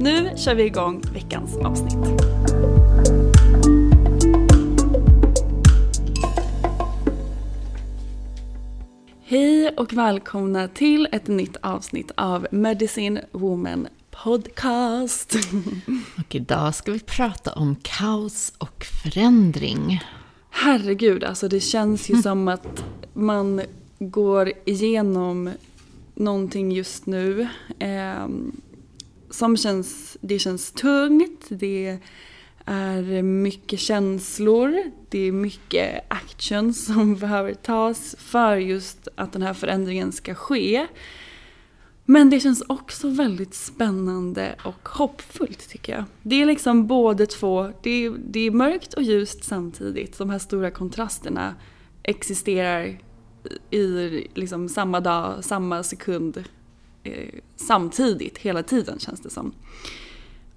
Nu kör vi igång veckans avsnitt. Hej och välkomna till ett nytt avsnitt av Medicine Woman Podcast. Och idag ska vi prata om kaos och förändring. Herregud, alltså det känns ju som att man går igenom någonting just nu. Eh, som känns, det känns tungt, det är mycket känslor, det är mycket action som behöver tas för just att den här förändringen ska ske. Men det känns också väldigt spännande och hoppfullt tycker jag. Det är liksom både två, det är, det är mörkt och ljust samtidigt. De här stora kontrasterna existerar i liksom samma dag, samma sekund, eh, samtidigt hela tiden känns det som.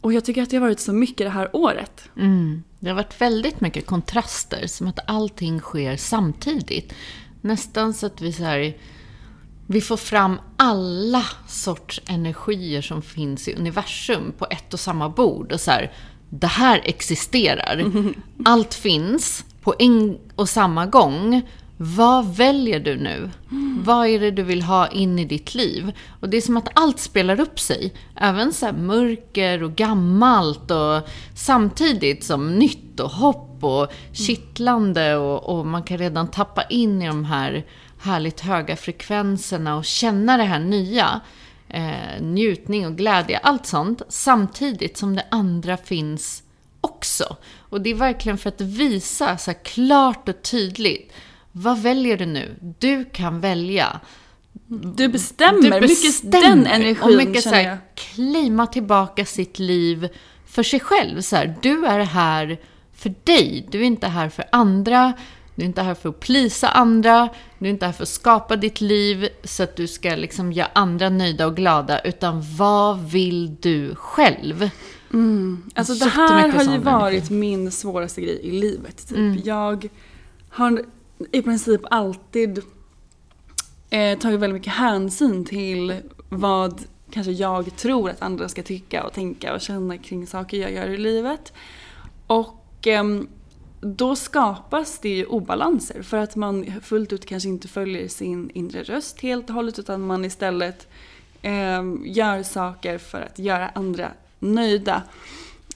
Och jag tycker att det har varit så mycket det här året. Mm. Det har varit väldigt mycket kontraster, som att allting sker samtidigt. Nästan så att vi så här, vi får fram alla sorts energier som finns i universum på ett och samma bord. Och så här, det här existerar. Allt finns på en och samma gång. Vad väljer du nu? Vad är det du vill ha in i ditt liv? Och det är som att allt spelar upp sig. Även så här mörker och gammalt och samtidigt som nytt och hopp och kittlande och, och man kan redan tappa in i de här härligt höga frekvenserna och känna det här nya. Eh, njutning och glädje, allt sånt. Samtidigt som det andra finns också. Och det är verkligen för att visa så här klart och tydligt. Vad väljer du nu? Du kan välja. Du bestämmer, mycket den energin och mycket så här, jag. claima tillbaka sitt liv för sig själv. Så här, du är här för dig. Du är inte här för andra. Du är inte här för att plisa andra. Du är inte här för att skapa ditt liv så att du ska liksom göra andra nöjda och glada. Utan vad vill du själv? Alltså det här har ju varit min svåraste grej i livet. Typ. Mm. Jag har i princip alltid eh, tagit väldigt mycket hänsyn till vad kanske jag tror att andra ska tycka och tänka och känna kring saker jag gör i livet. Och eh, då skapas det ju obalanser för att man fullt ut kanske inte följer sin inre röst helt och hållet utan man istället eh, gör saker för att göra andra nöjda.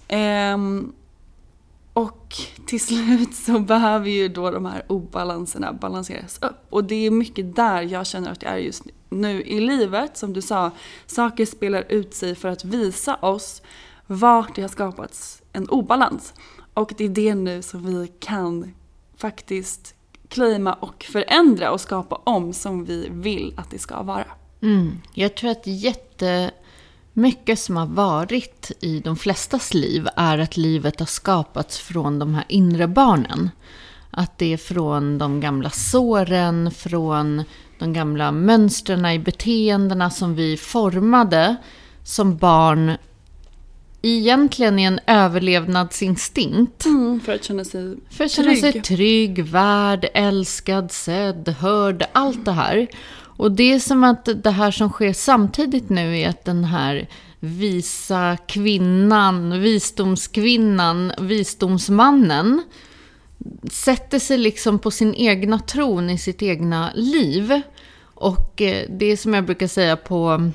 Ehm, och till slut så behöver ju då de här obalanserna balanseras upp. Och det är mycket där jag känner att jag är just nu i livet, som du sa, saker spelar ut sig för att visa oss vart det har skapats en obalans. Och det är det nu som vi kan faktiskt claima och förändra och skapa om som vi vill att det ska vara. Mm. Jag tror att jätte jättemycket som har varit i de flestas liv är att livet har skapats från de här inre barnen. Att det är från de gamla såren, från de gamla mönstren i beteendena som vi formade som barn egentligen i en överlevnadsinstinkt. Mm, för att känna sig För att känna trygg. sig trygg, värd, älskad, sedd, hörd, allt det här. Och det är som att det här som sker samtidigt nu är att den här visa kvinnan, visdomskvinnan, visdomsmannen sätter sig liksom på sin egna tron i sitt egna liv. Och eh, det är som jag brukar säga på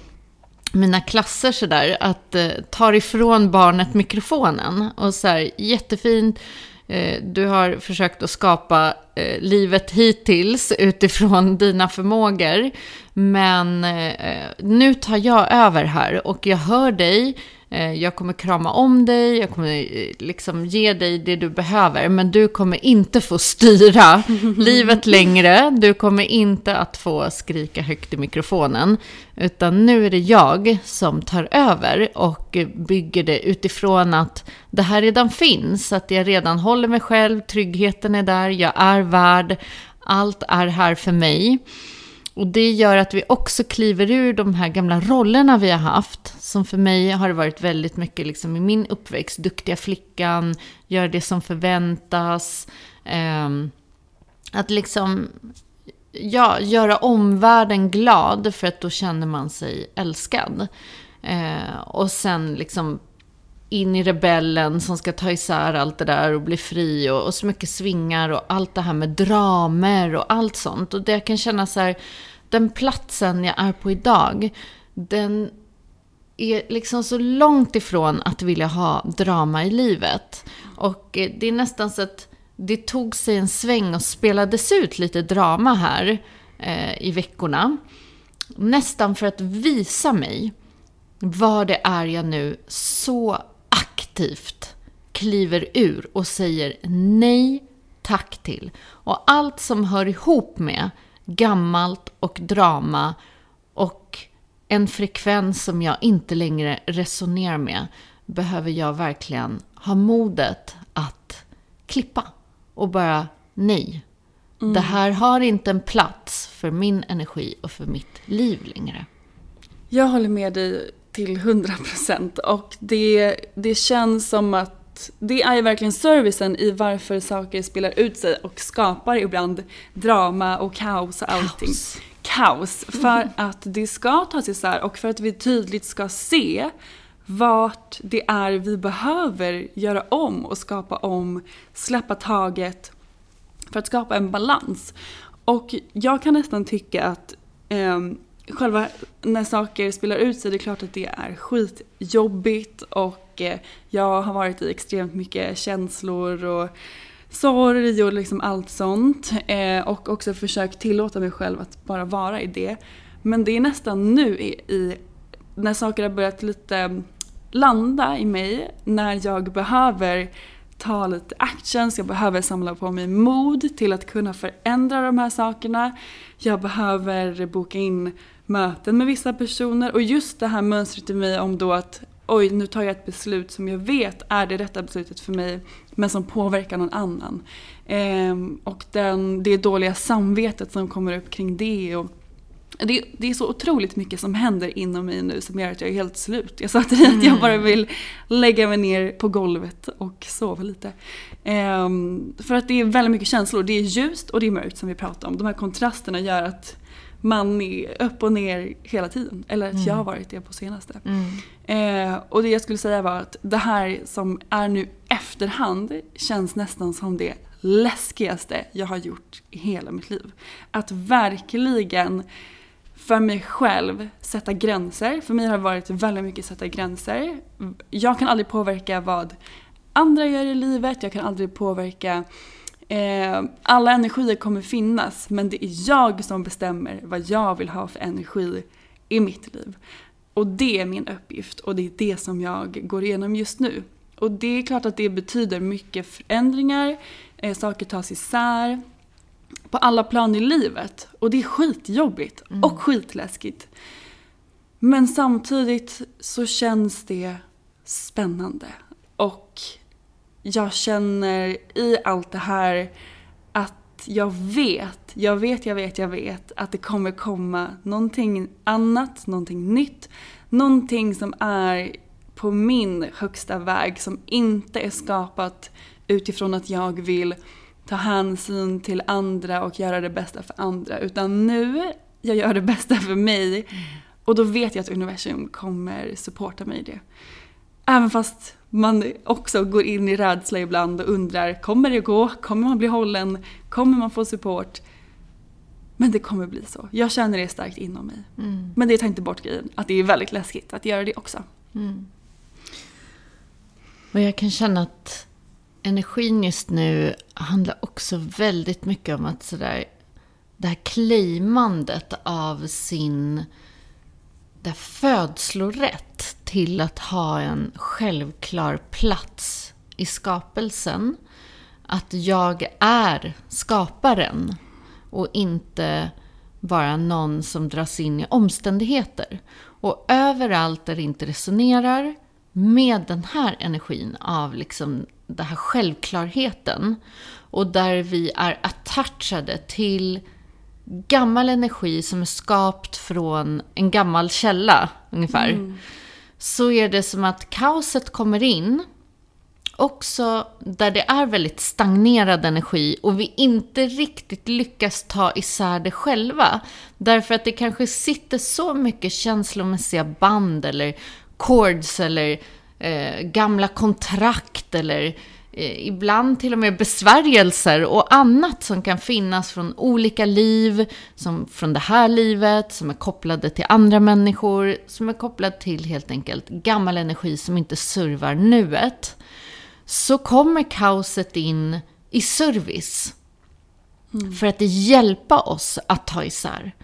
mina klasser sådär, att eh, tar ifrån barnet mikrofonen och så här jättefint, Eh, du har försökt att skapa eh, livet hittills utifrån dina förmågor, men eh, eh, nu tar jag över här och jag hör dig, eh, jag kommer krama om dig, jag kommer eh, liksom ge dig det du behöver, men du kommer inte få styra livet längre. Du kommer inte att få skrika högt i mikrofonen, utan nu är det jag som tar över och bygger det utifrån att det här redan finns, att jag redan håller mig själv, tryggheten är där, jag är värd, allt är här för mig. Och det gör att vi också kliver ur de här gamla rollerna vi har haft. Som för mig har det varit väldigt mycket liksom i min uppväxt. Duktiga flickan, gör det som förväntas. Eh, att liksom, ja, göra omvärlden glad för att då känner man sig älskad. Eh, och sen liksom in i rebellen som ska ta isär allt det där och bli fri och, och så mycket svingar och allt det här med dramer och allt sånt. Och det jag kan känna så här, den platsen jag är på idag, den är liksom så långt ifrån att vilja ha drama i livet. Och eh, det är nästan så att det tog sig en sväng och spelades ut lite drama här eh, i veckorna. Nästan för att visa mig vad det är jag nu så aktivt kliver ur och säger nej tack till. Och allt som hör ihop med gammalt och drama och en frekvens som jag inte längre resonerar med behöver jag verkligen ha modet att klippa och bara nej. Det här har inte en plats för min energi och för mitt liv längre. Jag håller med dig till 100% och det, det känns som att det är verkligen servicen i varför saker spelar ut sig och skapar ibland drama och kaos och allting. Kaos. Kaos. För att det ska tas isär och för att vi tydligt ska se vart det är vi behöver göra om och skapa om, släppa taget för att skapa en balans. Och jag kan nästan tycka att ehm, själva när saker spelar ut sig, det är klart att det är skitjobbigt och eh, jag har varit i extremt mycket känslor och sorg och liksom allt sånt. Eh, och också försökt tillåta mig själv att bara vara i det. Men det är nästan nu i, i när saker har börjat lite landa i mig, när jag behöver ta lite actions, jag behöver samla på mig mod till att kunna förändra de här sakerna. Jag behöver boka in möten med vissa personer och just det här mönstret i mig om då att oj, nu tar jag ett beslut som jag vet är det rätta beslutet för mig men som påverkar någon annan. Ehm, och den, det dåliga samvetet som kommer upp kring det. Och det, det är så otroligt mycket som händer inom mig nu som gör att jag är helt slut. Jag sa till dig att jag bara vill lägga mig ner på golvet och sova lite. Ehm, för att det är väldigt mycket känslor. Det är ljust och det är mörkt som vi pratade om. De här kontrasterna gör att man är upp och ner hela tiden. Eller att jag har varit det på senaste. Eh, och det jag skulle säga var att det här som är nu efterhand känns nästan som det läskigaste jag har gjort i hela mitt liv. Att verkligen för mig själv sätta gränser. För mig har det varit väldigt mycket sätta gränser. Jag kan aldrig påverka vad andra gör i livet. Jag kan aldrig påverka Eh, alla energier kommer finnas men det är jag som bestämmer vad jag vill ha för energi i mitt liv. Och det är min uppgift och det är det som jag går igenom just nu. Och det är klart att det betyder mycket förändringar, eh, saker tas isär på alla plan i livet. Och det är skitjobbigt mm. och skitläskigt. Men samtidigt så känns det spännande. Och jag känner i allt det här att jag vet, jag vet, jag vet, jag vet att det kommer komma någonting annat, någonting nytt. Någonting som är på min högsta väg som inte är skapat utifrån att jag vill ta hänsyn till andra och göra det bästa för andra. Utan nu, jag gör det bästa för mig. Och då vet jag att universum kommer supporta mig i det. Även fast man också går in i rädsla ibland och undrar, kommer det gå? Kommer man bli hållen? Kommer man få support? Men det kommer bli så. Jag känner det starkt inom mig. Mm. Men det tar inte bort grejen, att det är väldigt läskigt att göra det också. Mm. Och jag kan känna att energin just nu handlar också väldigt mycket om att sådär, det här claimandet av sin där födslorätt till att ha en självklar plats i skapelsen. Att jag är skaparen och inte bara någon som dras in i omständigheter. Och överallt där det inte resonerar med den här energin av liksom den här självklarheten och där vi är attachade till gammal energi som är skapt från en gammal källa ungefär. Mm. Så är det som att kaoset kommer in också där det är väldigt stagnerad energi och vi inte riktigt lyckas ta isär det själva. Därför att det kanske sitter så mycket känslomässiga band eller chords eller eh, gamla kontrakt eller eh, ibland till och med besvärjelser och annat som kan finnas från olika liv, som från det här livet, som är kopplade till andra människor, som är kopplade till helt enkelt gammal energi som inte servar nuet. Så kommer kaoset in i service. Mm. För att hjälpa oss att ta isär.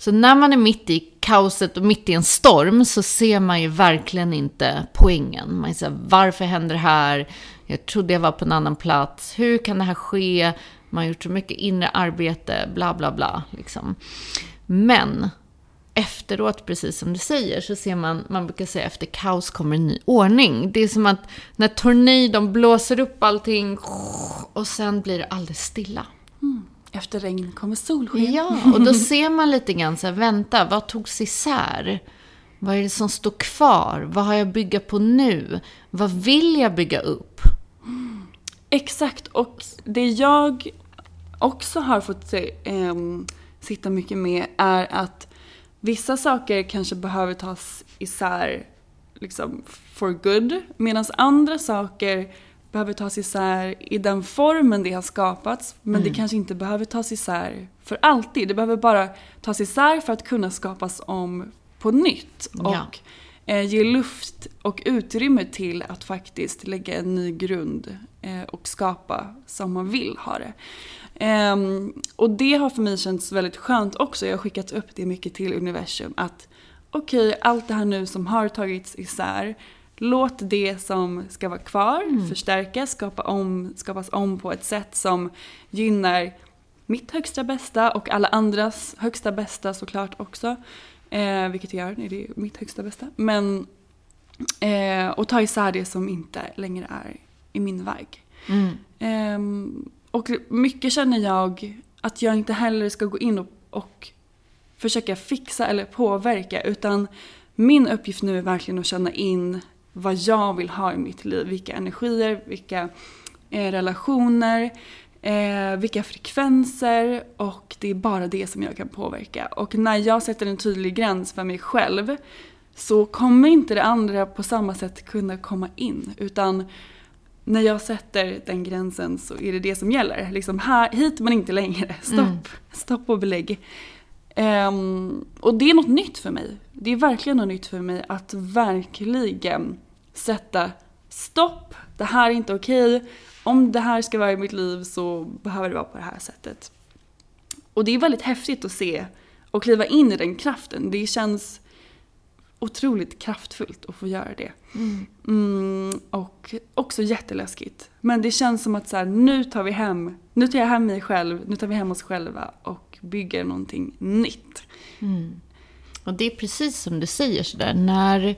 Så när man är mitt i kaoset och mitt i en storm så ser man ju verkligen inte poängen. Man säger varför händer det här? Jag trodde jag var på en annan plats. Hur kan det här ske? Man har gjort så mycket inre arbete, bla bla bla. Liksom. Men efteråt, precis som du säger, så ser man, man brukar säga efter kaos kommer en ny ordning. Det är som att när tornadon blåser upp allting och sen blir det alldeles stilla. Mm. Efter regn kommer solsken. Ja, och då ser man lite grann så här, vänta, vad togs isär? Vad är det som står kvar? Vad har jag bygga på nu? Vad vill jag bygga upp? Exakt, och det jag också har fått se, eh, sitta mycket med är att vissa saker kanske behöver tas isär liksom for good, medan andra saker behöver tas isär i den formen det har skapats. Men mm. det kanske inte behöver tas isär för alltid. Det behöver bara tas isär för att kunna skapas om på nytt. Och ja. eh, ge luft och utrymme till att faktiskt lägga en ny grund eh, och skapa som man vill ha det. Eh, och det har för mig känts väldigt skönt också. Jag har skickat upp det mycket till universum. Att okej, okay, allt det här nu som har tagits isär Låt det som ska vara kvar mm. förstärkas, skapa om, skapas om på ett sätt som gynnar mitt högsta bästa och alla andras högsta bästa såklart också. Eh, vilket jag gör, det är mitt högsta bästa. Men, eh, och ta isär det som inte längre är i min väg. Mm. Eh, och mycket känner jag att jag inte heller ska gå in och, och försöka fixa eller påverka utan min uppgift nu är verkligen att känna in vad jag vill ha i mitt liv. Vilka energier, vilka eh, relationer, eh, vilka frekvenser och det är bara det som jag kan påverka. Och när jag sätter en tydlig gräns för mig själv så kommer inte det andra på samma sätt kunna komma in. Utan när jag sätter den gränsen så är det det som gäller. Liksom här, hit men inte längre. Stopp. Mm. Stopp och belägg. Um, och det är något nytt för mig. Det är verkligen något nytt för mig att verkligen sätta stopp, det här är inte okej. Om det här ska vara i mitt liv så behöver det vara på det här sättet. Och det är väldigt häftigt att se och kliva in i den kraften. Det känns otroligt kraftfullt att få göra det. Mm. Mm, och också jätteläskigt. Men det känns som att så här, nu tar vi hem, nu tar jag hem mig själv, nu tar vi hem oss själva och bygger någonting nytt. Mm. Och det är precis som du säger sådär, när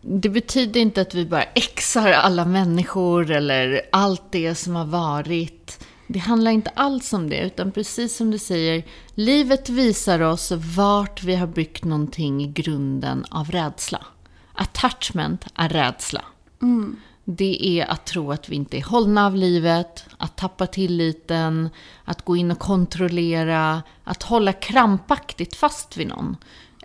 det betyder inte att vi bara exar alla människor eller allt det som har varit. Det handlar inte alls om det, utan precis som du säger, livet visar oss vart vi har byggt någonting i grunden av rädsla. Attachment är rädsla. Mm. Det är att tro att vi inte är hållna av livet, att tappa tilliten, att gå in och kontrollera, att hålla krampaktigt fast vid någon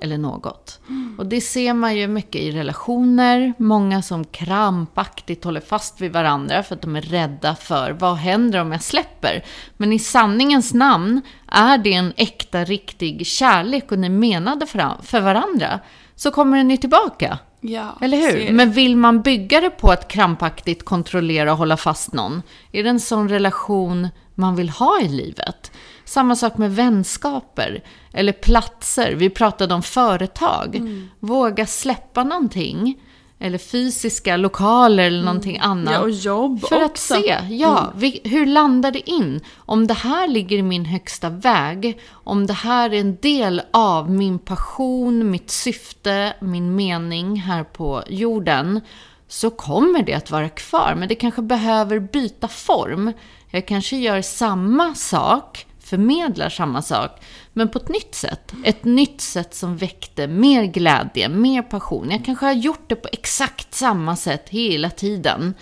eller något. Och det ser man ju mycket i relationer. Många som krampaktigt håller fast vid varandra för att de är rädda för vad händer om jag släpper. Men i sanningens namn, är det en äkta, riktig kärlek och ni menade för varandra, så kommer den ju tillbaka. Ja, Eller hur? Men vill man bygga det på att krampaktigt kontrollera och hålla fast någon? Är det en sån relation man vill ha i livet? Samma sak med vänskaper eller platser. Vi pratade om företag. Mm. Våga släppa någonting. Eller fysiska lokaler eller någonting mm. annat. Ja, och jobb För också. att se, ja, mm. vi, hur landar det in? Om det här ligger i min högsta väg, om det här är en del av min passion, mitt syfte, min mening här på jorden, så kommer det att vara kvar. Men det kanske behöver byta form. Jag kanske gör samma sak, förmedlar samma sak, men på ett nytt sätt. Ett nytt sätt som väckte mer glädje, mer passion. Jag kanske har gjort det på exakt samma sätt hela tiden.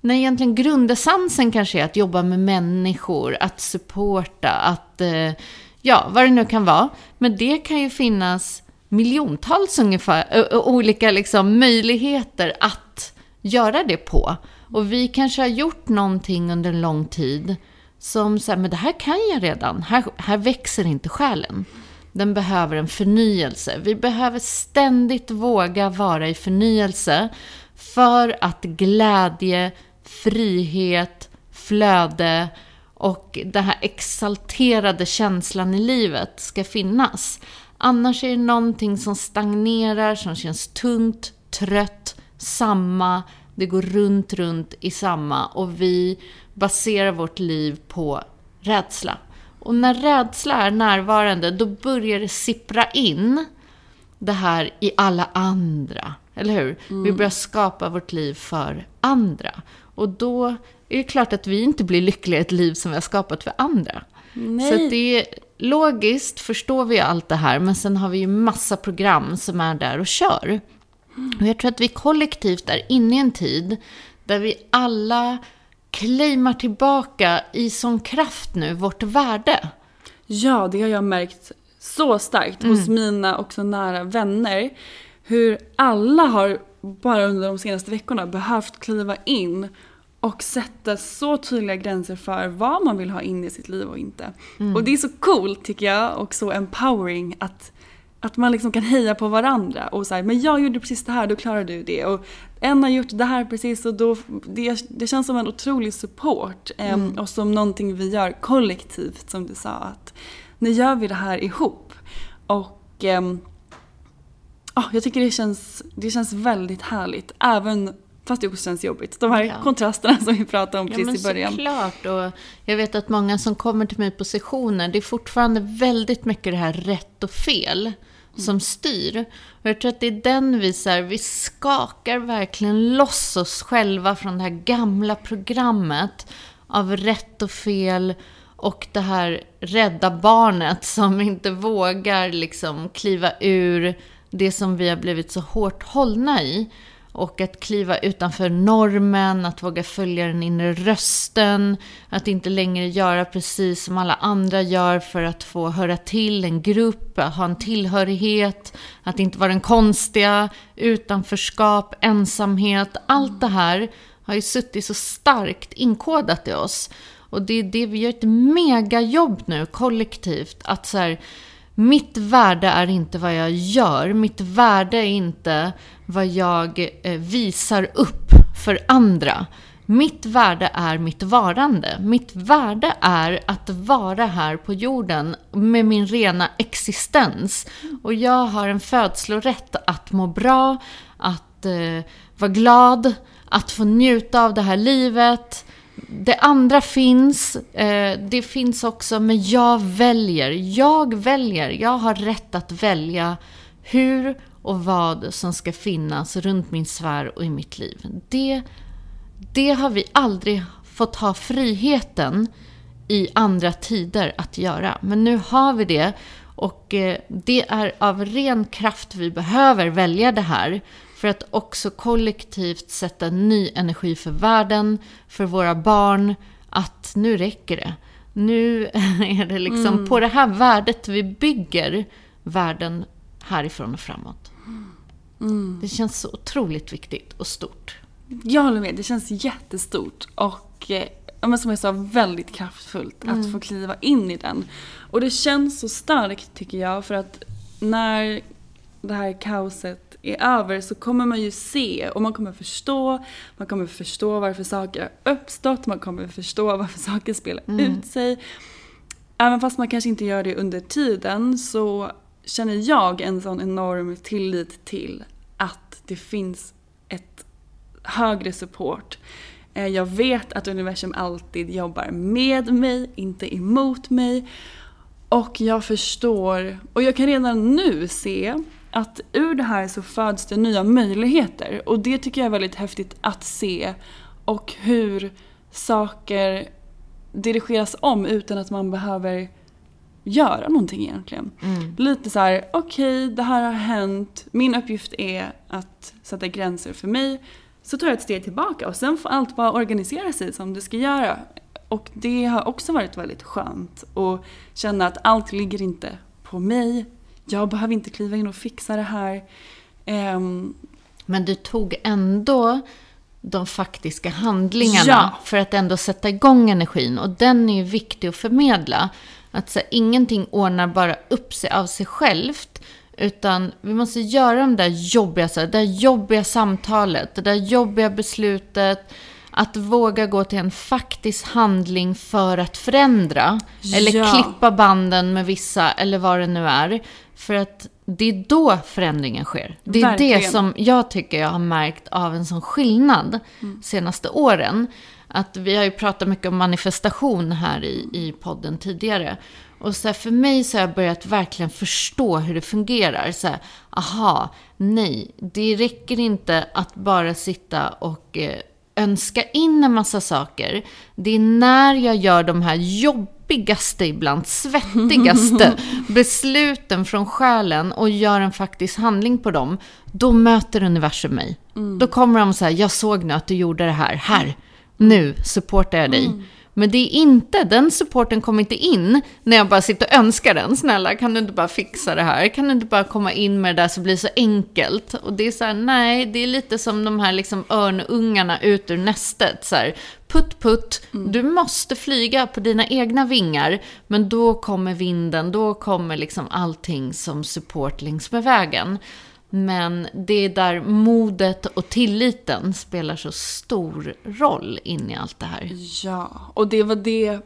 När egentligen grundessensen kanske är att jobba med människor, att supporta, att... Eh, ja, vad det nu kan vara. Men det kan ju finnas miljontals ungefär, olika liksom möjligheter att göra det på. Och vi kanske har gjort någonting under en lång tid som säger, men det här kan jag redan. Här, här växer inte själen. Den behöver en förnyelse. Vi behöver ständigt våga vara i förnyelse för att glädje, frihet, flöde och den här exalterade känslan i livet ska finnas. Annars är det någonting som stagnerar, som känns tungt, trött, samma, det går runt, runt i samma och vi baserar vårt liv på rädsla. Och när rädsla är närvarande, då börjar det sippra in det här i alla andra. Eller hur? Mm. Vi börjar skapa vårt liv för andra. Och då är det klart att vi inte blir lyckliga i ett liv som vi har skapat för andra. Nej. Så det är logiskt förstår vi allt det här, men sen har vi ju massa program som är där och kör. Och jag tror att vi kollektivt är inne i en tid där vi alla claimar tillbaka i sån kraft nu vårt värde. Ja, det har jag märkt så starkt mm. hos mina också nära vänner. Hur alla har bara under de senaste veckorna behövt kliva in och sätta så tydliga gränser för vad man vill ha in i sitt liv och inte. Mm. Och det är så coolt tycker jag och så empowering att att man liksom kan heja på varandra och säga men jag gjorde precis det här, då klarar du det. Och en har gjort det här precis och då, det, det känns som en otrolig support. Mm. och som någonting vi gör kollektivt som du sa. att Nu gör vi det här ihop. Och um, oh, jag tycker det känns, det känns väldigt härligt. Även Fast det också känns jobbigt. De här ja. kontrasterna som vi pratade om precis ja, i början. Såklart. Och jag vet att många som kommer till mig på sessioner, det är fortfarande väldigt mycket det här rätt och fel som styr. Och jag tror att det är den vi, så här, vi skakar verkligen loss oss själva från det här gamla programmet av rätt och fel och det här rädda barnet som inte vågar liksom kliva ur det som vi har blivit så hårt hållna i. Och att kliva utanför normen, att våga följa den inre rösten, att inte längre göra precis som alla andra gör för att få höra till en grupp, att ha en tillhörighet, att inte vara den konstiga, utanförskap, ensamhet. Allt det här har ju suttit så starkt inkodat i oss. Och det är det vi gör ett megajobb nu kollektivt, att så här, mitt värde är inte vad jag gör. Mitt värde är inte vad jag eh, visar upp för andra. Mitt värde är mitt varande. Mitt värde är att vara här på jorden med min rena existens. Och jag har en födslorätt att må bra, att eh, vara glad, att få njuta av det här livet. Det andra finns, eh, det finns också, men jag väljer. Jag väljer. Jag har rätt att välja hur och vad som ska finnas runt min sfär och i mitt liv. Det, det har vi aldrig fått ha friheten i andra tider att göra. Men nu har vi det och eh, det är av ren kraft vi behöver välja det här för att också kollektivt sätta ny energi för världen, för våra barn, att nu räcker det. Nu är det liksom mm. på det här värdet vi bygger världen härifrån och framåt. Mm. Det känns så otroligt viktigt och stort. Jag håller med, det känns jättestort och eh, som jag sa, väldigt kraftfullt mm. att få kliva in i den. Och det känns så starkt tycker jag för att när det här kaoset är över så kommer man ju se och man kommer förstå, man kommer förstå varför saker har uppstått, man kommer förstå varför saker spelar mm. ut sig. Även fast man kanske inte gör det under tiden så känner jag en sån enorm tillit till att det finns ett högre support. Eh, jag vet att universum alltid jobbar med mig, inte emot mig. Och jag förstår, och jag kan redan nu se att ur det här så föds det nya möjligheter. Och det tycker jag är väldigt häftigt att se. Och hur saker dirigeras om utan att man behöver göra någonting egentligen. Mm. Lite så här: okej okay, det här har hänt, min uppgift är att sätta gränser för mig. Så tar jag ett steg tillbaka och sen får allt bara organisera sig som det ska göra. Och det har också varit väldigt skönt att känna att allt ligger inte på mig. Jag behöver inte kliva in och fixa det här. Um, Men du tog ändå de faktiska handlingarna ja. för att ändå sätta igång energin. Och den är ju viktig att förmedla. Att så här, ingenting ordnar bara upp sig av sig självt. Utan vi måste göra de där jobbiga, så här, det där jobbiga samtalet, det där jobbiga beslutet. Att våga gå till en faktisk handling för att förändra. Ja. Eller klippa banden med vissa, eller vad det nu är. För att det är då förändringen sker. Det är Verkligen. det som jag tycker jag har märkt av en sån skillnad mm. senaste åren. Att vi har ju pratat mycket om manifestation här i, i podden tidigare. Och så här, för mig så har jag börjat verkligen förstå hur det fungerar. Så här, aha, nej, det räcker inte att bara sitta och eh, önska in en massa saker. Det är när jag gör de här jobbigaste, ibland svettigaste besluten från själen och gör en faktisk handling på dem. Då möter universum mig. Mm. Då kommer de så här, jag såg nu att du gjorde det här, här nu supportar jag dig. Mm. Men det är inte, den supporten kommer inte in när jag bara sitter och önskar den. Snälla, kan du inte bara fixa det här? Kan du inte bara komma in med det där så blir det så enkelt? Och det är så här, nej, det är lite som de här liksom örnungarna ut ur nästet. Så här, putt putt, mm. du måste flyga på dina egna vingar. Men då kommer vinden, då kommer liksom allting som support längs med vägen. Men det är där modet och tilliten spelar så stor roll in i allt det här. Ja, och det var det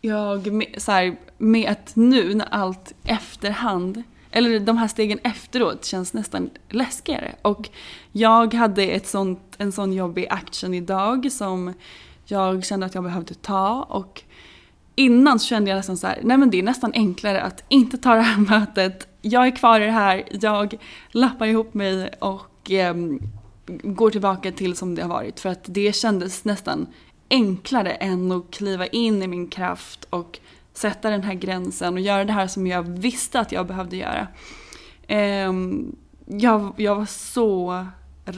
jag, så här, med att nu när allt efterhand, eller de här stegen efteråt känns nästan läskigare. Och jag hade ett sånt, en sån jobbig action idag som jag kände att jag behövde ta och innan så kände jag nästan så här, nej men det är nästan enklare att inte ta det här mötet. Jag är kvar i det här, jag lappar ihop mig och eh, går tillbaka till som det har varit. För att det kändes nästan enklare än att kliva in i min kraft och sätta den här gränsen och göra det här som jag visste att jag behövde göra. Eh, jag, jag var så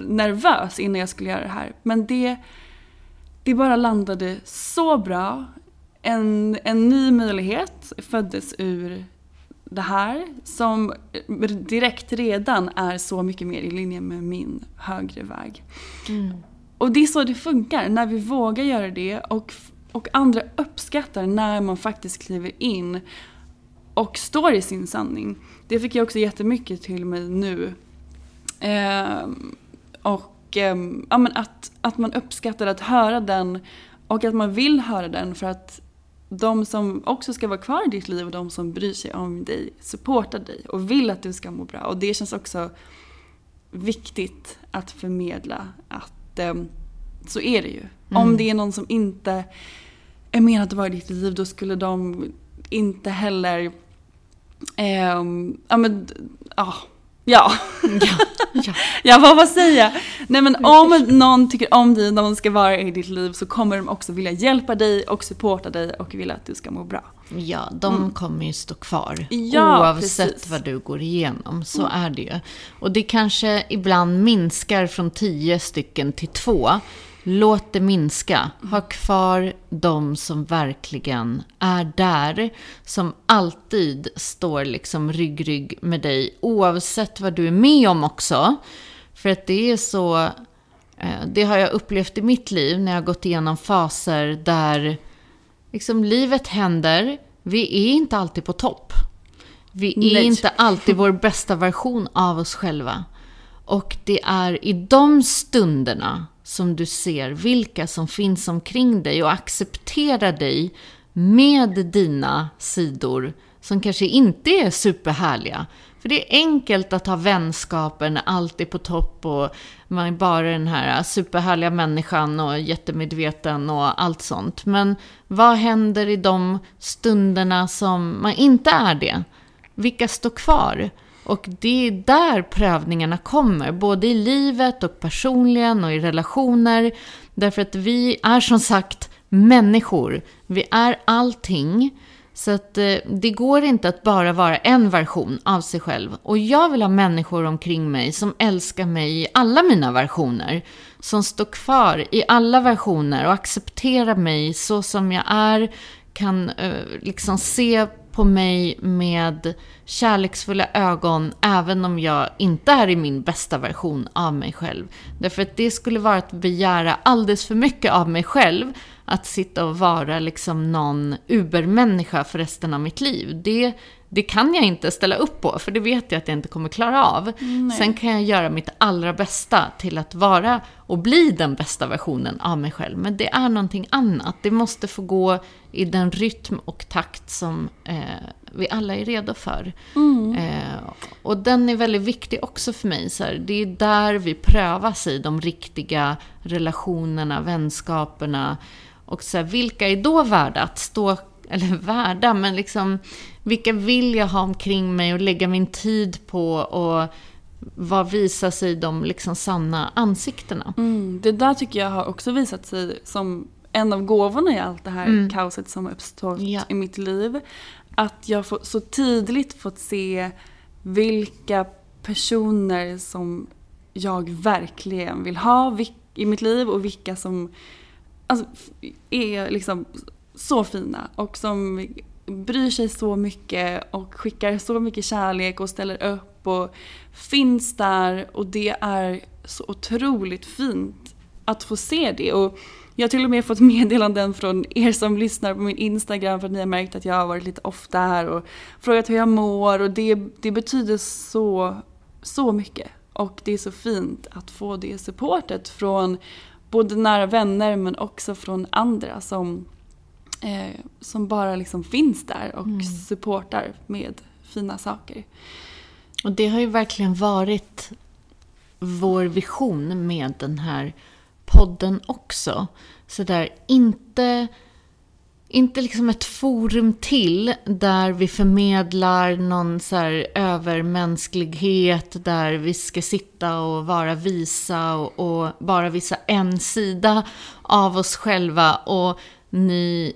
nervös innan jag skulle göra det här. Men det, det bara landade så bra en, en ny möjlighet föddes ur det här som direkt redan är så mycket mer i linje med min högre väg. Mm. Och det är så det funkar, när vi vågar göra det och, och andra uppskattar när man faktiskt kliver in och står i sin sanning. Det fick jag också jättemycket till mig nu. Eh, och ja, men att, att man uppskattar att höra den och att man vill höra den för att de som också ska vara kvar i ditt liv och de som bryr sig om dig supportar dig och vill att du ska må bra. Och det känns också viktigt att förmedla att eh, så är det ju. Mm. Om det är någon som inte är menad att vara i ditt liv då skulle de inte heller eh, ja men ja Ja. ja. ja. ja, vad, vad säger jag? Nej men om någon tycker om dig någon ska vara i ditt liv så kommer de också vilja hjälpa dig och supporta dig och vilja att du ska må bra. Ja, de mm. kommer ju stå kvar. Ja, oavsett precis. vad du går igenom. Så mm. är det ju. Och det kanske ibland minskar från tio stycken till två. Låt det minska. Ha kvar de som verkligen är där. Som alltid står liksom rygg, rygg med dig. Oavsett vad du är med om också. För att det är så... Eh, det har jag upplevt i mitt liv när jag har gått igenom faser där liksom livet händer. Vi är inte alltid på topp. Vi är Nej. inte alltid vår bästa version av oss själva. Och det är i de stunderna som du ser vilka som finns omkring dig och acceptera dig med dina sidor som kanske inte är superhärliga. För det är enkelt att ha vänskaper när allt är på topp och man är bara den här superhärliga människan och jättemedveten och allt sånt. Men vad händer i de stunderna som man inte är det? Vilka står kvar? Och det är där prövningarna kommer, både i livet och personligen och i relationer. Därför att vi är som sagt människor. Vi är allting. Så att eh, det går inte att bara vara en version av sig själv. Och jag vill ha människor omkring mig som älskar mig i alla mina versioner. Som står kvar i alla versioner och accepterar mig så som jag är. Kan eh, liksom se på mig med kärleksfulla ögon även om jag inte är i min bästa version av mig själv. Därför att det skulle vara att begära alldeles för mycket av mig själv att sitta och vara liksom någon ubermänniska för resten av mitt liv. Det, det kan jag inte ställa upp på, för det vet jag att jag inte kommer klara av. Nej. Sen kan jag göra mitt allra bästa till att vara och bli den bästa versionen av mig själv. Men det är någonting annat. Det måste få gå i den rytm och takt som eh, vi alla är redo för. Mm. Eh, och den är väldigt viktig också för mig. Så här, det är där vi prövas i de riktiga relationerna, vänskaperna. Och så här, vilka är då värda att stå, eller värda, men liksom vilka vill jag ha omkring mig och lägga min tid på och vad visar sig de liksom sanna ansiktena? Mm, det där tycker jag har också visat sig som en av gåvorna i allt det här mm. kaoset som har uppstått ja. i mitt liv. Att jag så tidigt fått se vilka personer som jag verkligen vill ha i mitt liv och vilka som alltså, är liksom så fina och som bryr sig så mycket och skickar så mycket kärlek och ställer upp och finns där och det är så otroligt fint att få se det. Och jag har till och med fått meddelanden från er som lyssnar på min Instagram för att ni har märkt att jag har varit lite ofta här och frågat hur jag mår och det, det betyder så, så mycket. Och det är så fint att få det supportet från både nära vänner men också från andra som, eh, som bara liksom finns där och mm. supportar med fina saker. Och det har ju verkligen varit vår vision med den här podden också. Så där, inte, inte liksom ett forum till där vi förmedlar någon så här övermänsklighet där vi ska sitta och vara visa och, och bara visa en sida av oss själva och ni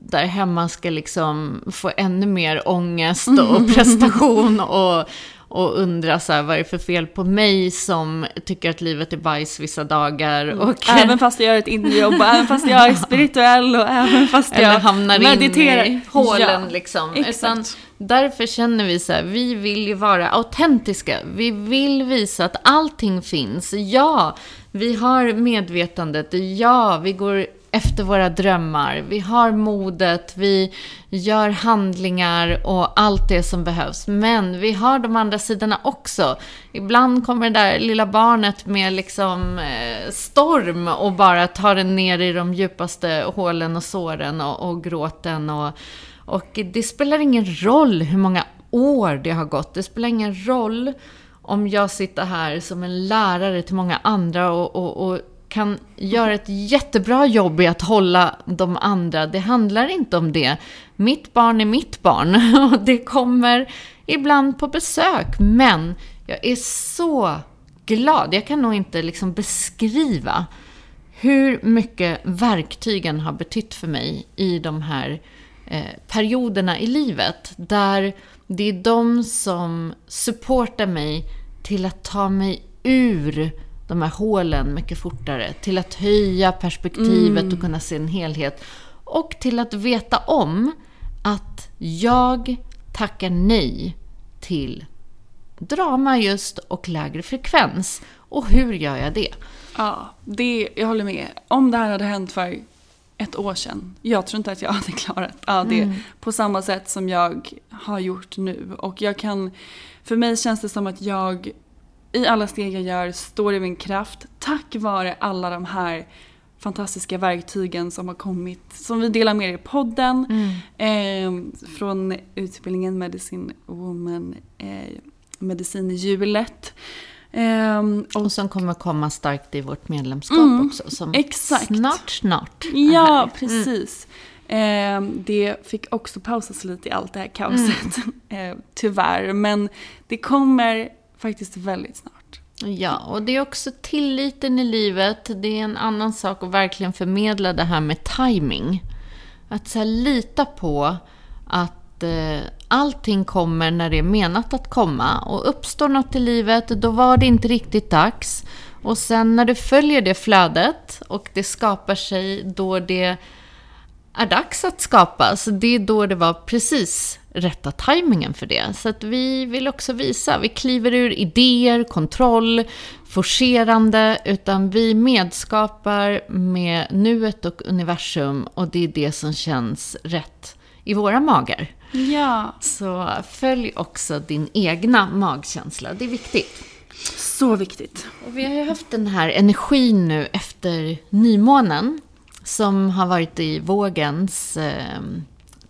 där hemma ska liksom få ännu mer ångest och prestation och, och undra så här, vad är det för fel på mig som tycker att livet är bajs vissa dagar. Mm. Och, även fast jag gör ett inre jobb, även fast jag är spirituell och även fast jag hamnar mediterar. in i hålen ja, liksom. Utan därför känner vi så här, vi vill ju vara autentiska. Vi vill visa att allting finns. Ja, vi har medvetandet. Ja, vi går efter våra drömmar. Vi har modet, vi gör handlingar och allt det som behövs. Men vi har de andra sidorna också. Ibland kommer det där lilla barnet med liksom eh, storm och bara tar den ner i de djupaste hålen och såren och, och gråten. Och, och det spelar ingen roll hur många år det har gått. Det spelar ingen roll om jag sitter här som en lärare till många andra och, och, och kan göra ett jättebra jobb i att hålla de andra. Det handlar inte om det. Mitt barn är mitt barn och det kommer ibland på besök. Men jag är så glad. Jag kan nog inte liksom beskriva hur mycket verktygen har betytt för mig i de här eh, perioderna i livet. Där det är de som supportar mig till att ta mig ur de här hålen mycket fortare. Till att höja perspektivet mm. och kunna se en helhet. Och till att veta om att jag tackar nej till drama just och lägre frekvens. Och hur gör jag det? Ja, det, jag håller med. Om det här hade hänt för ett år sedan. Jag tror inte att jag hade klarat av det mm. på samma sätt som jag har gjort nu. Och jag kan, för mig känns det som att jag i alla steg jag gör står i min kraft tack vare alla de här fantastiska verktygen som har kommit, som vi delar med er i podden. Mm. Eh, från utbildningen Medicine Woman, eh, Medicin i hjulet. Eh, och, och, som kommer komma starkt i vårt medlemskap mm, också. Som exakt. Snart, snart. Ja, mm. precis. Mm. det fick också pausas lite i allt det här kaoset, mm. eh, tyvärr. Men det kommer faktiskt väldigt snart. Ja, och det är också tilliten i livet. Det är en annan sak att verkligen förmedla det här med timing. Att så här, lita på att eh, allting kommer när det är menat att komma. Och uppstår något i livet, då var det inte riktigt dags. Och sen när du följer det flödet och det skapar sig då det är dags att skapas, det är då det var precis rätta tajmingen för det. Så att vi vill också visa, vi kliver ur idéer, kontroll, forcerande, utan vi medskapar med nuet och universum och det är det som känns rätt i våra magar. Ja. Så följ också din egna magkänsla, det är viktigt. Så viktigt. Och vi har ju haft den här energin nu efter nymånen som har varit i vågens eh,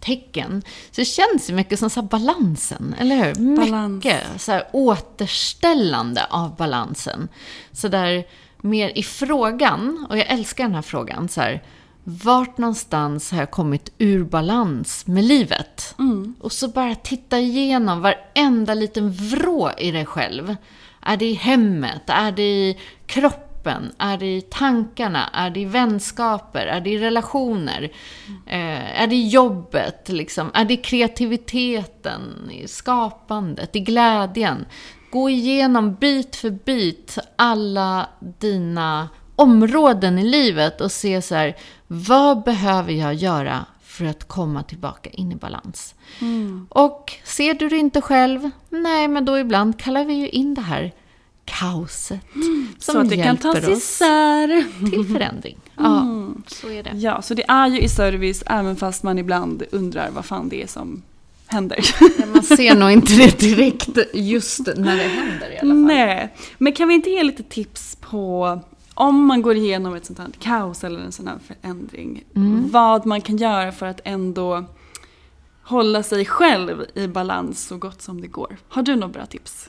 tecken. Så det känns ju mycket som så balansen, eller hur? Balans. Mycket så här återställande av balansen. Så där mer i frågan, och jag älskar den här frågan, så här, vart någonstans har jag kommit ur balans med livet? Mm. Och så bara titta igenom varenda liten vrå i dig själv. Är det i hemmet? Är det i kroppen? Kroppen? Är det i tankarna? Är det i vänskaper? Är det i relationer? Eh, är det i jobbet? Liksom? Är det i kreativiteten? I skapandet? I glädjen? Gå igenom bit för bit alla dina områden i livet och se så här, vad behöver jag göra för att komma tillbaka in i balans? Mm. Och ser du det inte själv? Nej, men då ibland kallar vi ju in det här kaoset. Mm, som så att det kan tas isär. Till förändring. Ja, mm. så är det. Ja, så det är ju i service även fast man ibland undrar vad fan det är som händer. man ser nog inte det direkt just när det händer i alla fall. Nej, men kan vi inte ge lite tips på om man går igenom ett sånt här kaos eller en sån här förändring. Mm. Vad man kan göra för att ändå hålla sig själv i balans så gott som det går. Har du några bra tips?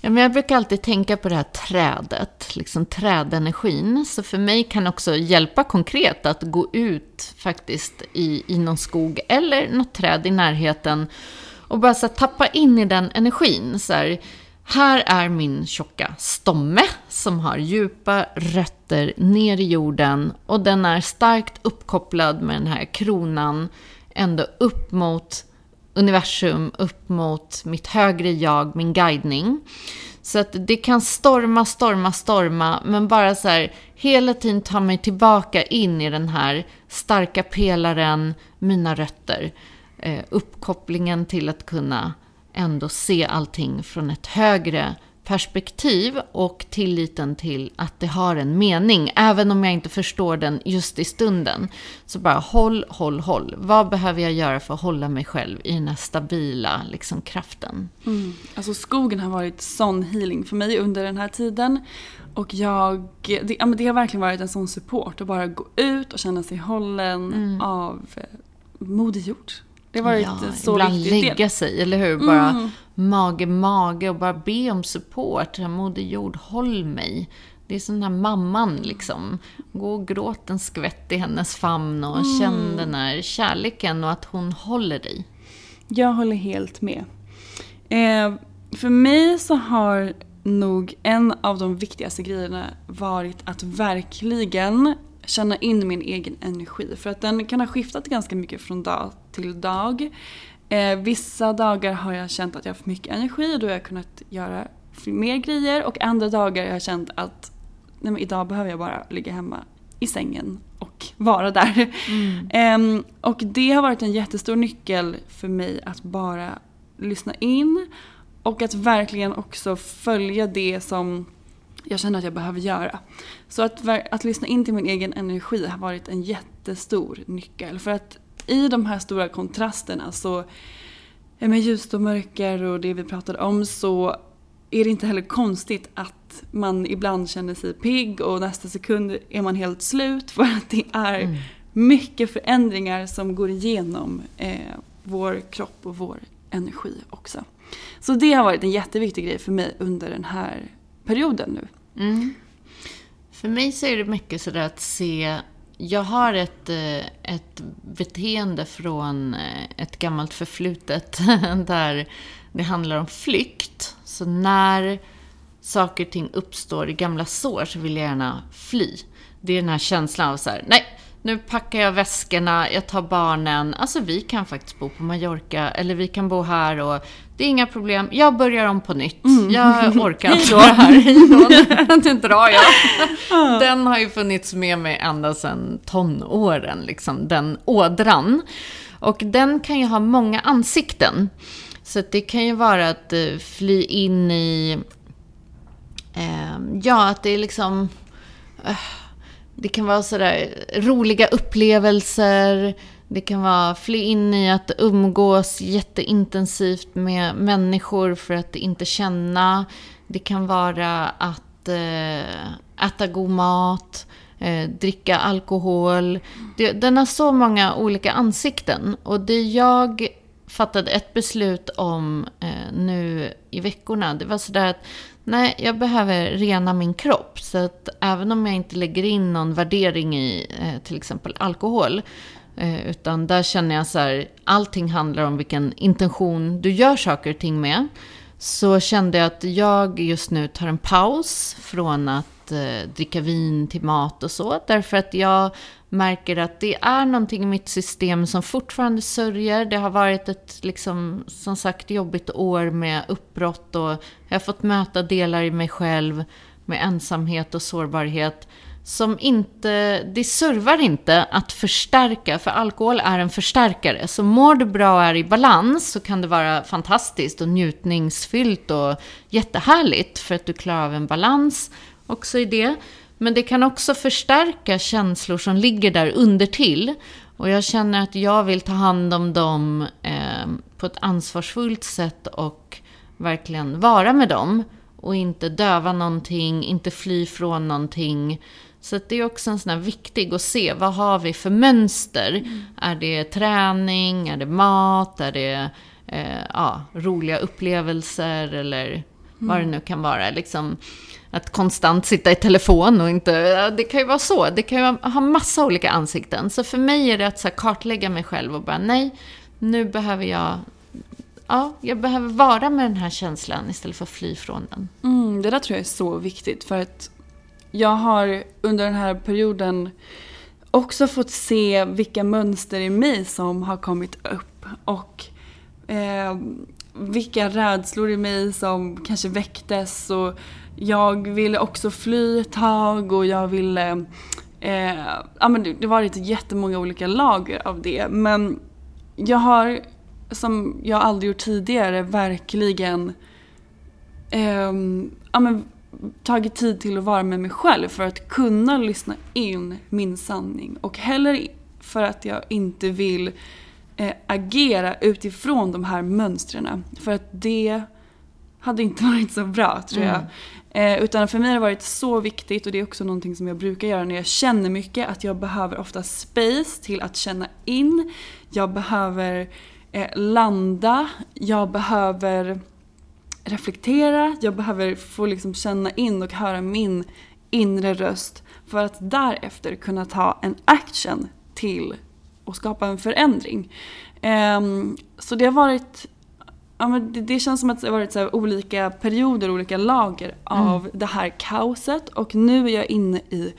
Ja, men jag brukar alltid tänka på det här trädet, liksom trädenergin. Så för mig kan det också hjälpa konkret att gå ut faktiskt i, i någon skog eller något träd i närheten och bara så här, tappa in i den energin. Så här, här är min tjocka stomme som har djupa rötter ner i jorden och den är starkt uppkopplad med den här kronan ända upp mot universum upp mot mitt högre jag, min guidning. Så att det kan storma, storma, storma, men bara så här hela tiden ta mig tillbaka in i den här starka pelaren, mina rötter. Eh, uppkopplingen till att kunna ändå se allting från ett högre perspektiv och tilliten till att det har en mening. Även om jag inte förstår den just i stunden. Så bara håll, håll, håll. Vad behöver jag göra för att hålla mig själv i den här stabila liksom, kraften? Mm. Alltså skogen har varit sån healing för mig under den här tiden. Och jag, det, ja, det har verkligen varit en sån support att bara gå ut och känna sig hållen Mm. av eh, Moder Jord. Det har varit Ja, så ibland viktigt. lägga sig, eller hur? Bara Mm. mage, mage och bara be om support. Moder Jord, håll mig. Det är som den här mamman liksom. Gå och gråt en skvätt i hennes famn och Mm. känn den här kärleken och att hon håller dig. Jag håller helt med. Eh, för mig så har nog en av de viktigaste grejerna varit att verkligen känna in min egen energi. För att den kan ha skiftat ganska mycket från dag till dag. Eh, vissa dagar har jag känt att jag har för mycket energi och då har jag kunnat göra mer grejer. Och andra dagar har jag känt att nej men idag behöver jag bara ligga hemma i sängen och vara där. Ehm, och det har varit en jättestor nyckel för mig att bara lyssna in och att verkligen också följa det som jag känner att jag behöver göra. Så att, att lyssna in till min egen energi har varit en jättestor nyckel. För att i de här stora kontrasterna så med ljus och mörker och det vi pratade om så är det inte heller konstigt att man ibland känner sig pigg och nästa sekund är man helt slut för att det är mycket förändringar som går igenom eh, vår kropp och vår energi också. Så det har varit en jätteviktig grej för mig under den här perioden nu. Mm. För mig så är det mycket sådär att se... Jag har ett, eh, ett beteende från eh, ett gammalt förflutet där det handlar om flykt. Så när saker och ting uppstår i gamla sår så vill jag gärna fly. Det är den här känslan av så här, nej, nu packar jag väskorna, jag tar barnen. Alltså vi kan faktiskt bo på Mallorca, eller vi kan bo här och det är inga problem. Jag börjar om på nytt. Jag orkar inte vara här. Nu drar jag. Den har ju funnits med mig ända sedan tonåren, liksom, den ådran. Och den kan ju ha många ansikten. Så det kan ju vara att eh, fly in i... Eh, ja, att det är liksom... eh, det kan vara sådär roliga upplevelser. Det kan vara fly in i att umgås jätteintensivt med människor för att inte känna. Det kan vara att eh, äta god mat, eh, dricka alkohol. Det, den har så många olika ansikten. Och det jag fattade ett beslut om eh, nu i veckorna, det var sådär att nej, jag behöver rena min kropp. Så att även om jag inte lägger in någon värdering i eh, till exempel alkohol, eh, utan där känner jag så här, allting handlar om vilken intention du gör saker och ting med. Så kände jag att jag just nu tar en paus från att eh, dricka vin till mat och så. Därför att jag märker att det är någonting i mitt system som fortfarande sörjer. Det har varit ett, liksom, som sagt, jobbigt år med uppbrott och jag har fått möta delar i mig själv med ensamhet och sårbarhet som inte, det servar inte att förstärka, för alkohol är en förstärkare. Så mår du bra och är i balans så kan det vara fantastiskt och njutningsfyllt och jättehärligt för att du klarar av en balans också i det. Men det kan också förstärka känslor som ligger där under till. Och jag känner att jag vill ta hand om dem eh, på ett ansvarsfullt sätt och verkligen vara med dem. Och inte döva någonting, inte fly från någonting. Så det är också en sån här viktig att se, vad har vi för mönster? Är det träning, är det mat, är det eh, ja, roliga upplevelser eller vad det nu kan vara. Liksom, att konstant sitta i telefon och inte... Det kan ju vara så. Det kan ju ha- ha massa olika ansikten. Så för mig är det att så här, kartlägga mig själv och bara nej, nu behöver jag... Ja, jag behöver vara med den här känslan istället för att fly från den. Mm, det där tror jag är så viktigt för att jag har under den här perioden också fått se vilka mönster i mig som har kommit upp och eh, vilka rädslor i mig som kanske väcktes och jag ville också fly ett tag och jag ville eh, ja, men det det har varit jättemånga olika lager av det men jag har som jag aldrig gjort tidigare verkligen eh, ja, men, tagit tid till att vara med mig själv för att kunna lyssna in min sanning. Och heller för att jag inte vill eh, agera utifrån de här mönstren. För att det hade inte varit så bra tror jag. Mm. Eh, utan för mig har det varit så viktigt och det är också någonting som jag brukar göra när jag känner mycket. Att jag behöver ofta space till att känna in. Jag behöver eh, landa. Jag behöver reflektera. Jag behöver få liksom känna in och höra min inre röst. För att därefter kunna ta en action till och skapa en förändring. Eh, så det har varit Ja, men det, det känns som att det har varit så olika perioder, olika lager av mm. det här kaoset. Och nu är jag inne i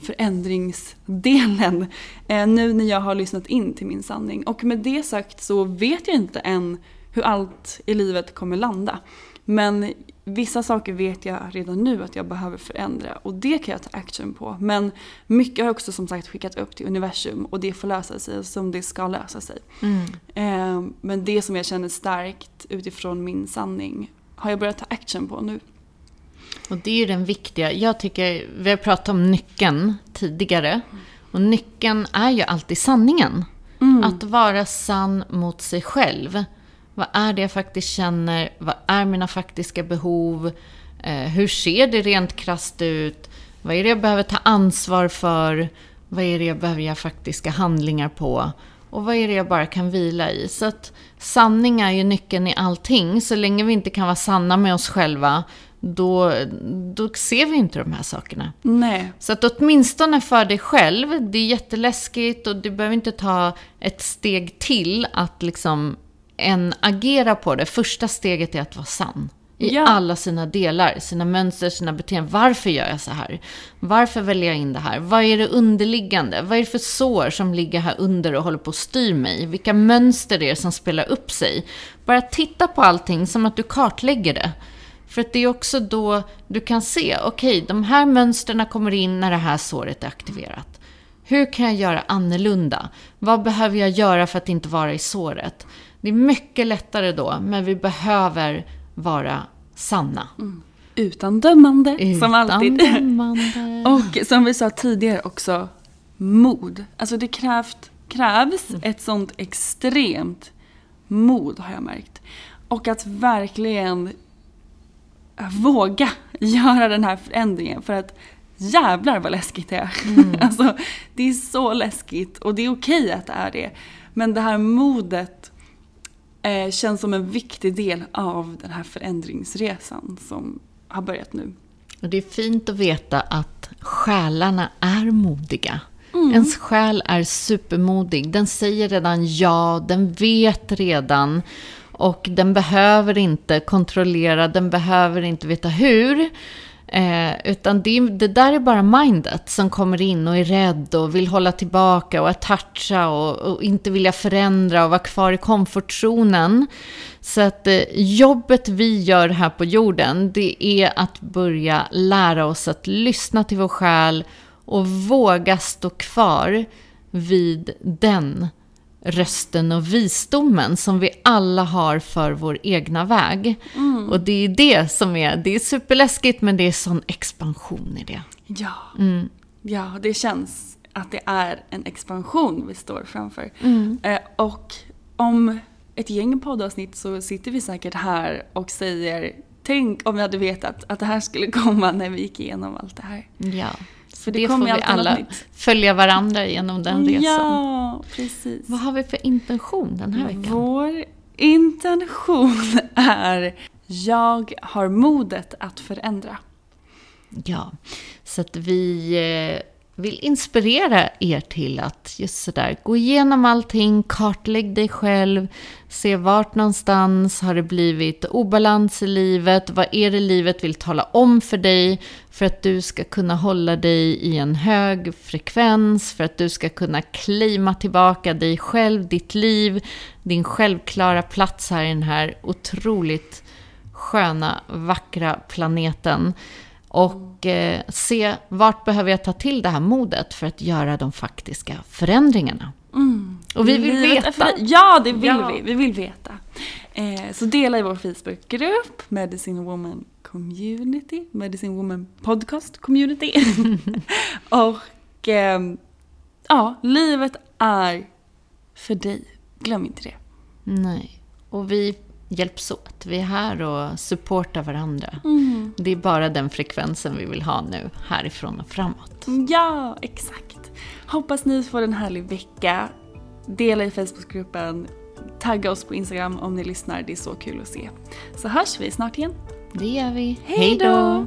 förändringsdelen. Eh, nu när jag har lyssnat in till min sanning. Och med det sagt så vet jag inte än hur allt i livet kommer landa. Men vissa saker vet jag redan nu att jag behöver förändra och det kan jag ta action på. Men mycket har jag också som sagt skickat upp till universum och det får lösa sig som det ska lösa sig. Mm. Eh, men det som jag känner starkt utifrån min sanning har jag börjat ta action på nu. Och det är ju den viktiga. Jag tycker, vi har pratat om nyckeln tidigare. Och nyckeln är ju alltid sanningen. Mm. Att vara sann mot sig själv. Vad är det jag faktiskt känner? Vad är mina faktiska behov? Eh, hur ser det rent krasst ut? Vad är det jag behöver ta ansvar för? Vad är det jag behöver göra faktiska handlingar på? Och vad är det jag bara kan vila i? Så att sanning är ju nyckeln i allting. Så länge vi inte kan vara sanna med oss själva, då, då ser vi inte de här sakerna. Nej. Så att åtminstone för dig själv, det är jätteläskigt och du behöver inte ta ett steg till att liksom än agera på det. Första steget är att vara sann. I ja. alla sina delar, sina mönster, sina beteenden. Varför gör jag så här? Varför väljer jag in det här? Vad är det underliggande? Vad är det för sår som ligger här under och håller på att styr mig? Vilka mönster det är som spelar upp sig? Bara titta på allting som att du kartlägger det. För att det är också då du kan se, okej, okay, de här mönstren kommer in när det här såret är aktiverat. Hur kan jag göra annorlunda? Vad behöver jag göra för att inte vara i såret? Det är mycket lättare då, men vi behöver vara sanna. Mm. Utan dömande, Utan som alltid. Dömande. Och som vi sa tidigare också, mod. Alltså det krävt, krävs mm. ett sånt extremt mod har jag märkt. Och att verkligen våga göra den här förändringen. För att jävlar vad läskigt det är. Mm. alltså, det är så läskigt och det är okej att det är det. Men det här modet eh, känns som en viktig del av den här förändringsresan som har börjat nu. Och det är fint att veta att själarna är modiga. Mm. Ens själ är supermodig. Den säger redan ja, den vet redan. Och den behöver inte kontrollera, den behöver inte veta hur. Eh, utan det, det, där är bara mindet som kommer in och är rädd och vill hålla tillbaka och attacha och, och inte vilja förändra och vara kvar i komfortzonen. Så att eh, jobbet vi gör här på jorden, det är att börja lära oss att lyssna till vår själ och våga stå kvar vid den rösten och visdomen som vi alla har för vår egna väg. Mm. Och det är det som är, det är superläskigt men det är sån expansion i det. Ja, mm. ja det känns att det är en expansion vi står framför. Mm. Eh, och om ett gäng poddavsnitt så sitter vi säkert här och säger Tänk om vi hade vetat att det här skulle komma när vi gick igenom allt det här. Ja. För det, det får vi alla följa varandra genom den resan. Ja, precis. Vad har vi för intention den här veckan? Vår intention är Jag har modet att förändra. Ja, så att vi eh, vill inspirera er till att just sådär gå igenom allting, kartlägg dig själv, se vart någonstans har det blivit obalans i livet, vad är det livet vill tala om för dig för att du ska kunna hålla dig i en hög frekvens, för att du ska kunna klima tillbaka dig själv, ditt liv, din självklara plats här i den här otroligt sköna, vackra planeten. Och eh, se vart behöver jag ta till det här modet för att göra de faktiska förändringarna. Mm. Och vi vill Livet veta. Ja, det vill Ja. vi. Vi vill veta. Eh, så dela i vår Facebookgrupp, Medicine Woman Community, Medicine Woman Podcast Community. och ehm, ja, livet är för dig. Glöm inte det. Nej. Och vi hjälps åt. Vi är här och supportar varandra. Mm. Det är bara den frekvensen vi vill ha nu, härifrån och framåt. Ja, exakt. Hoppas ni får en härlig vecka. Dela i Facebookgruppen. Tagga oss på Instagram om ni lyssnar. Det är så kul att se. Så hörs vi snart igen. Det gör vi. Hej då!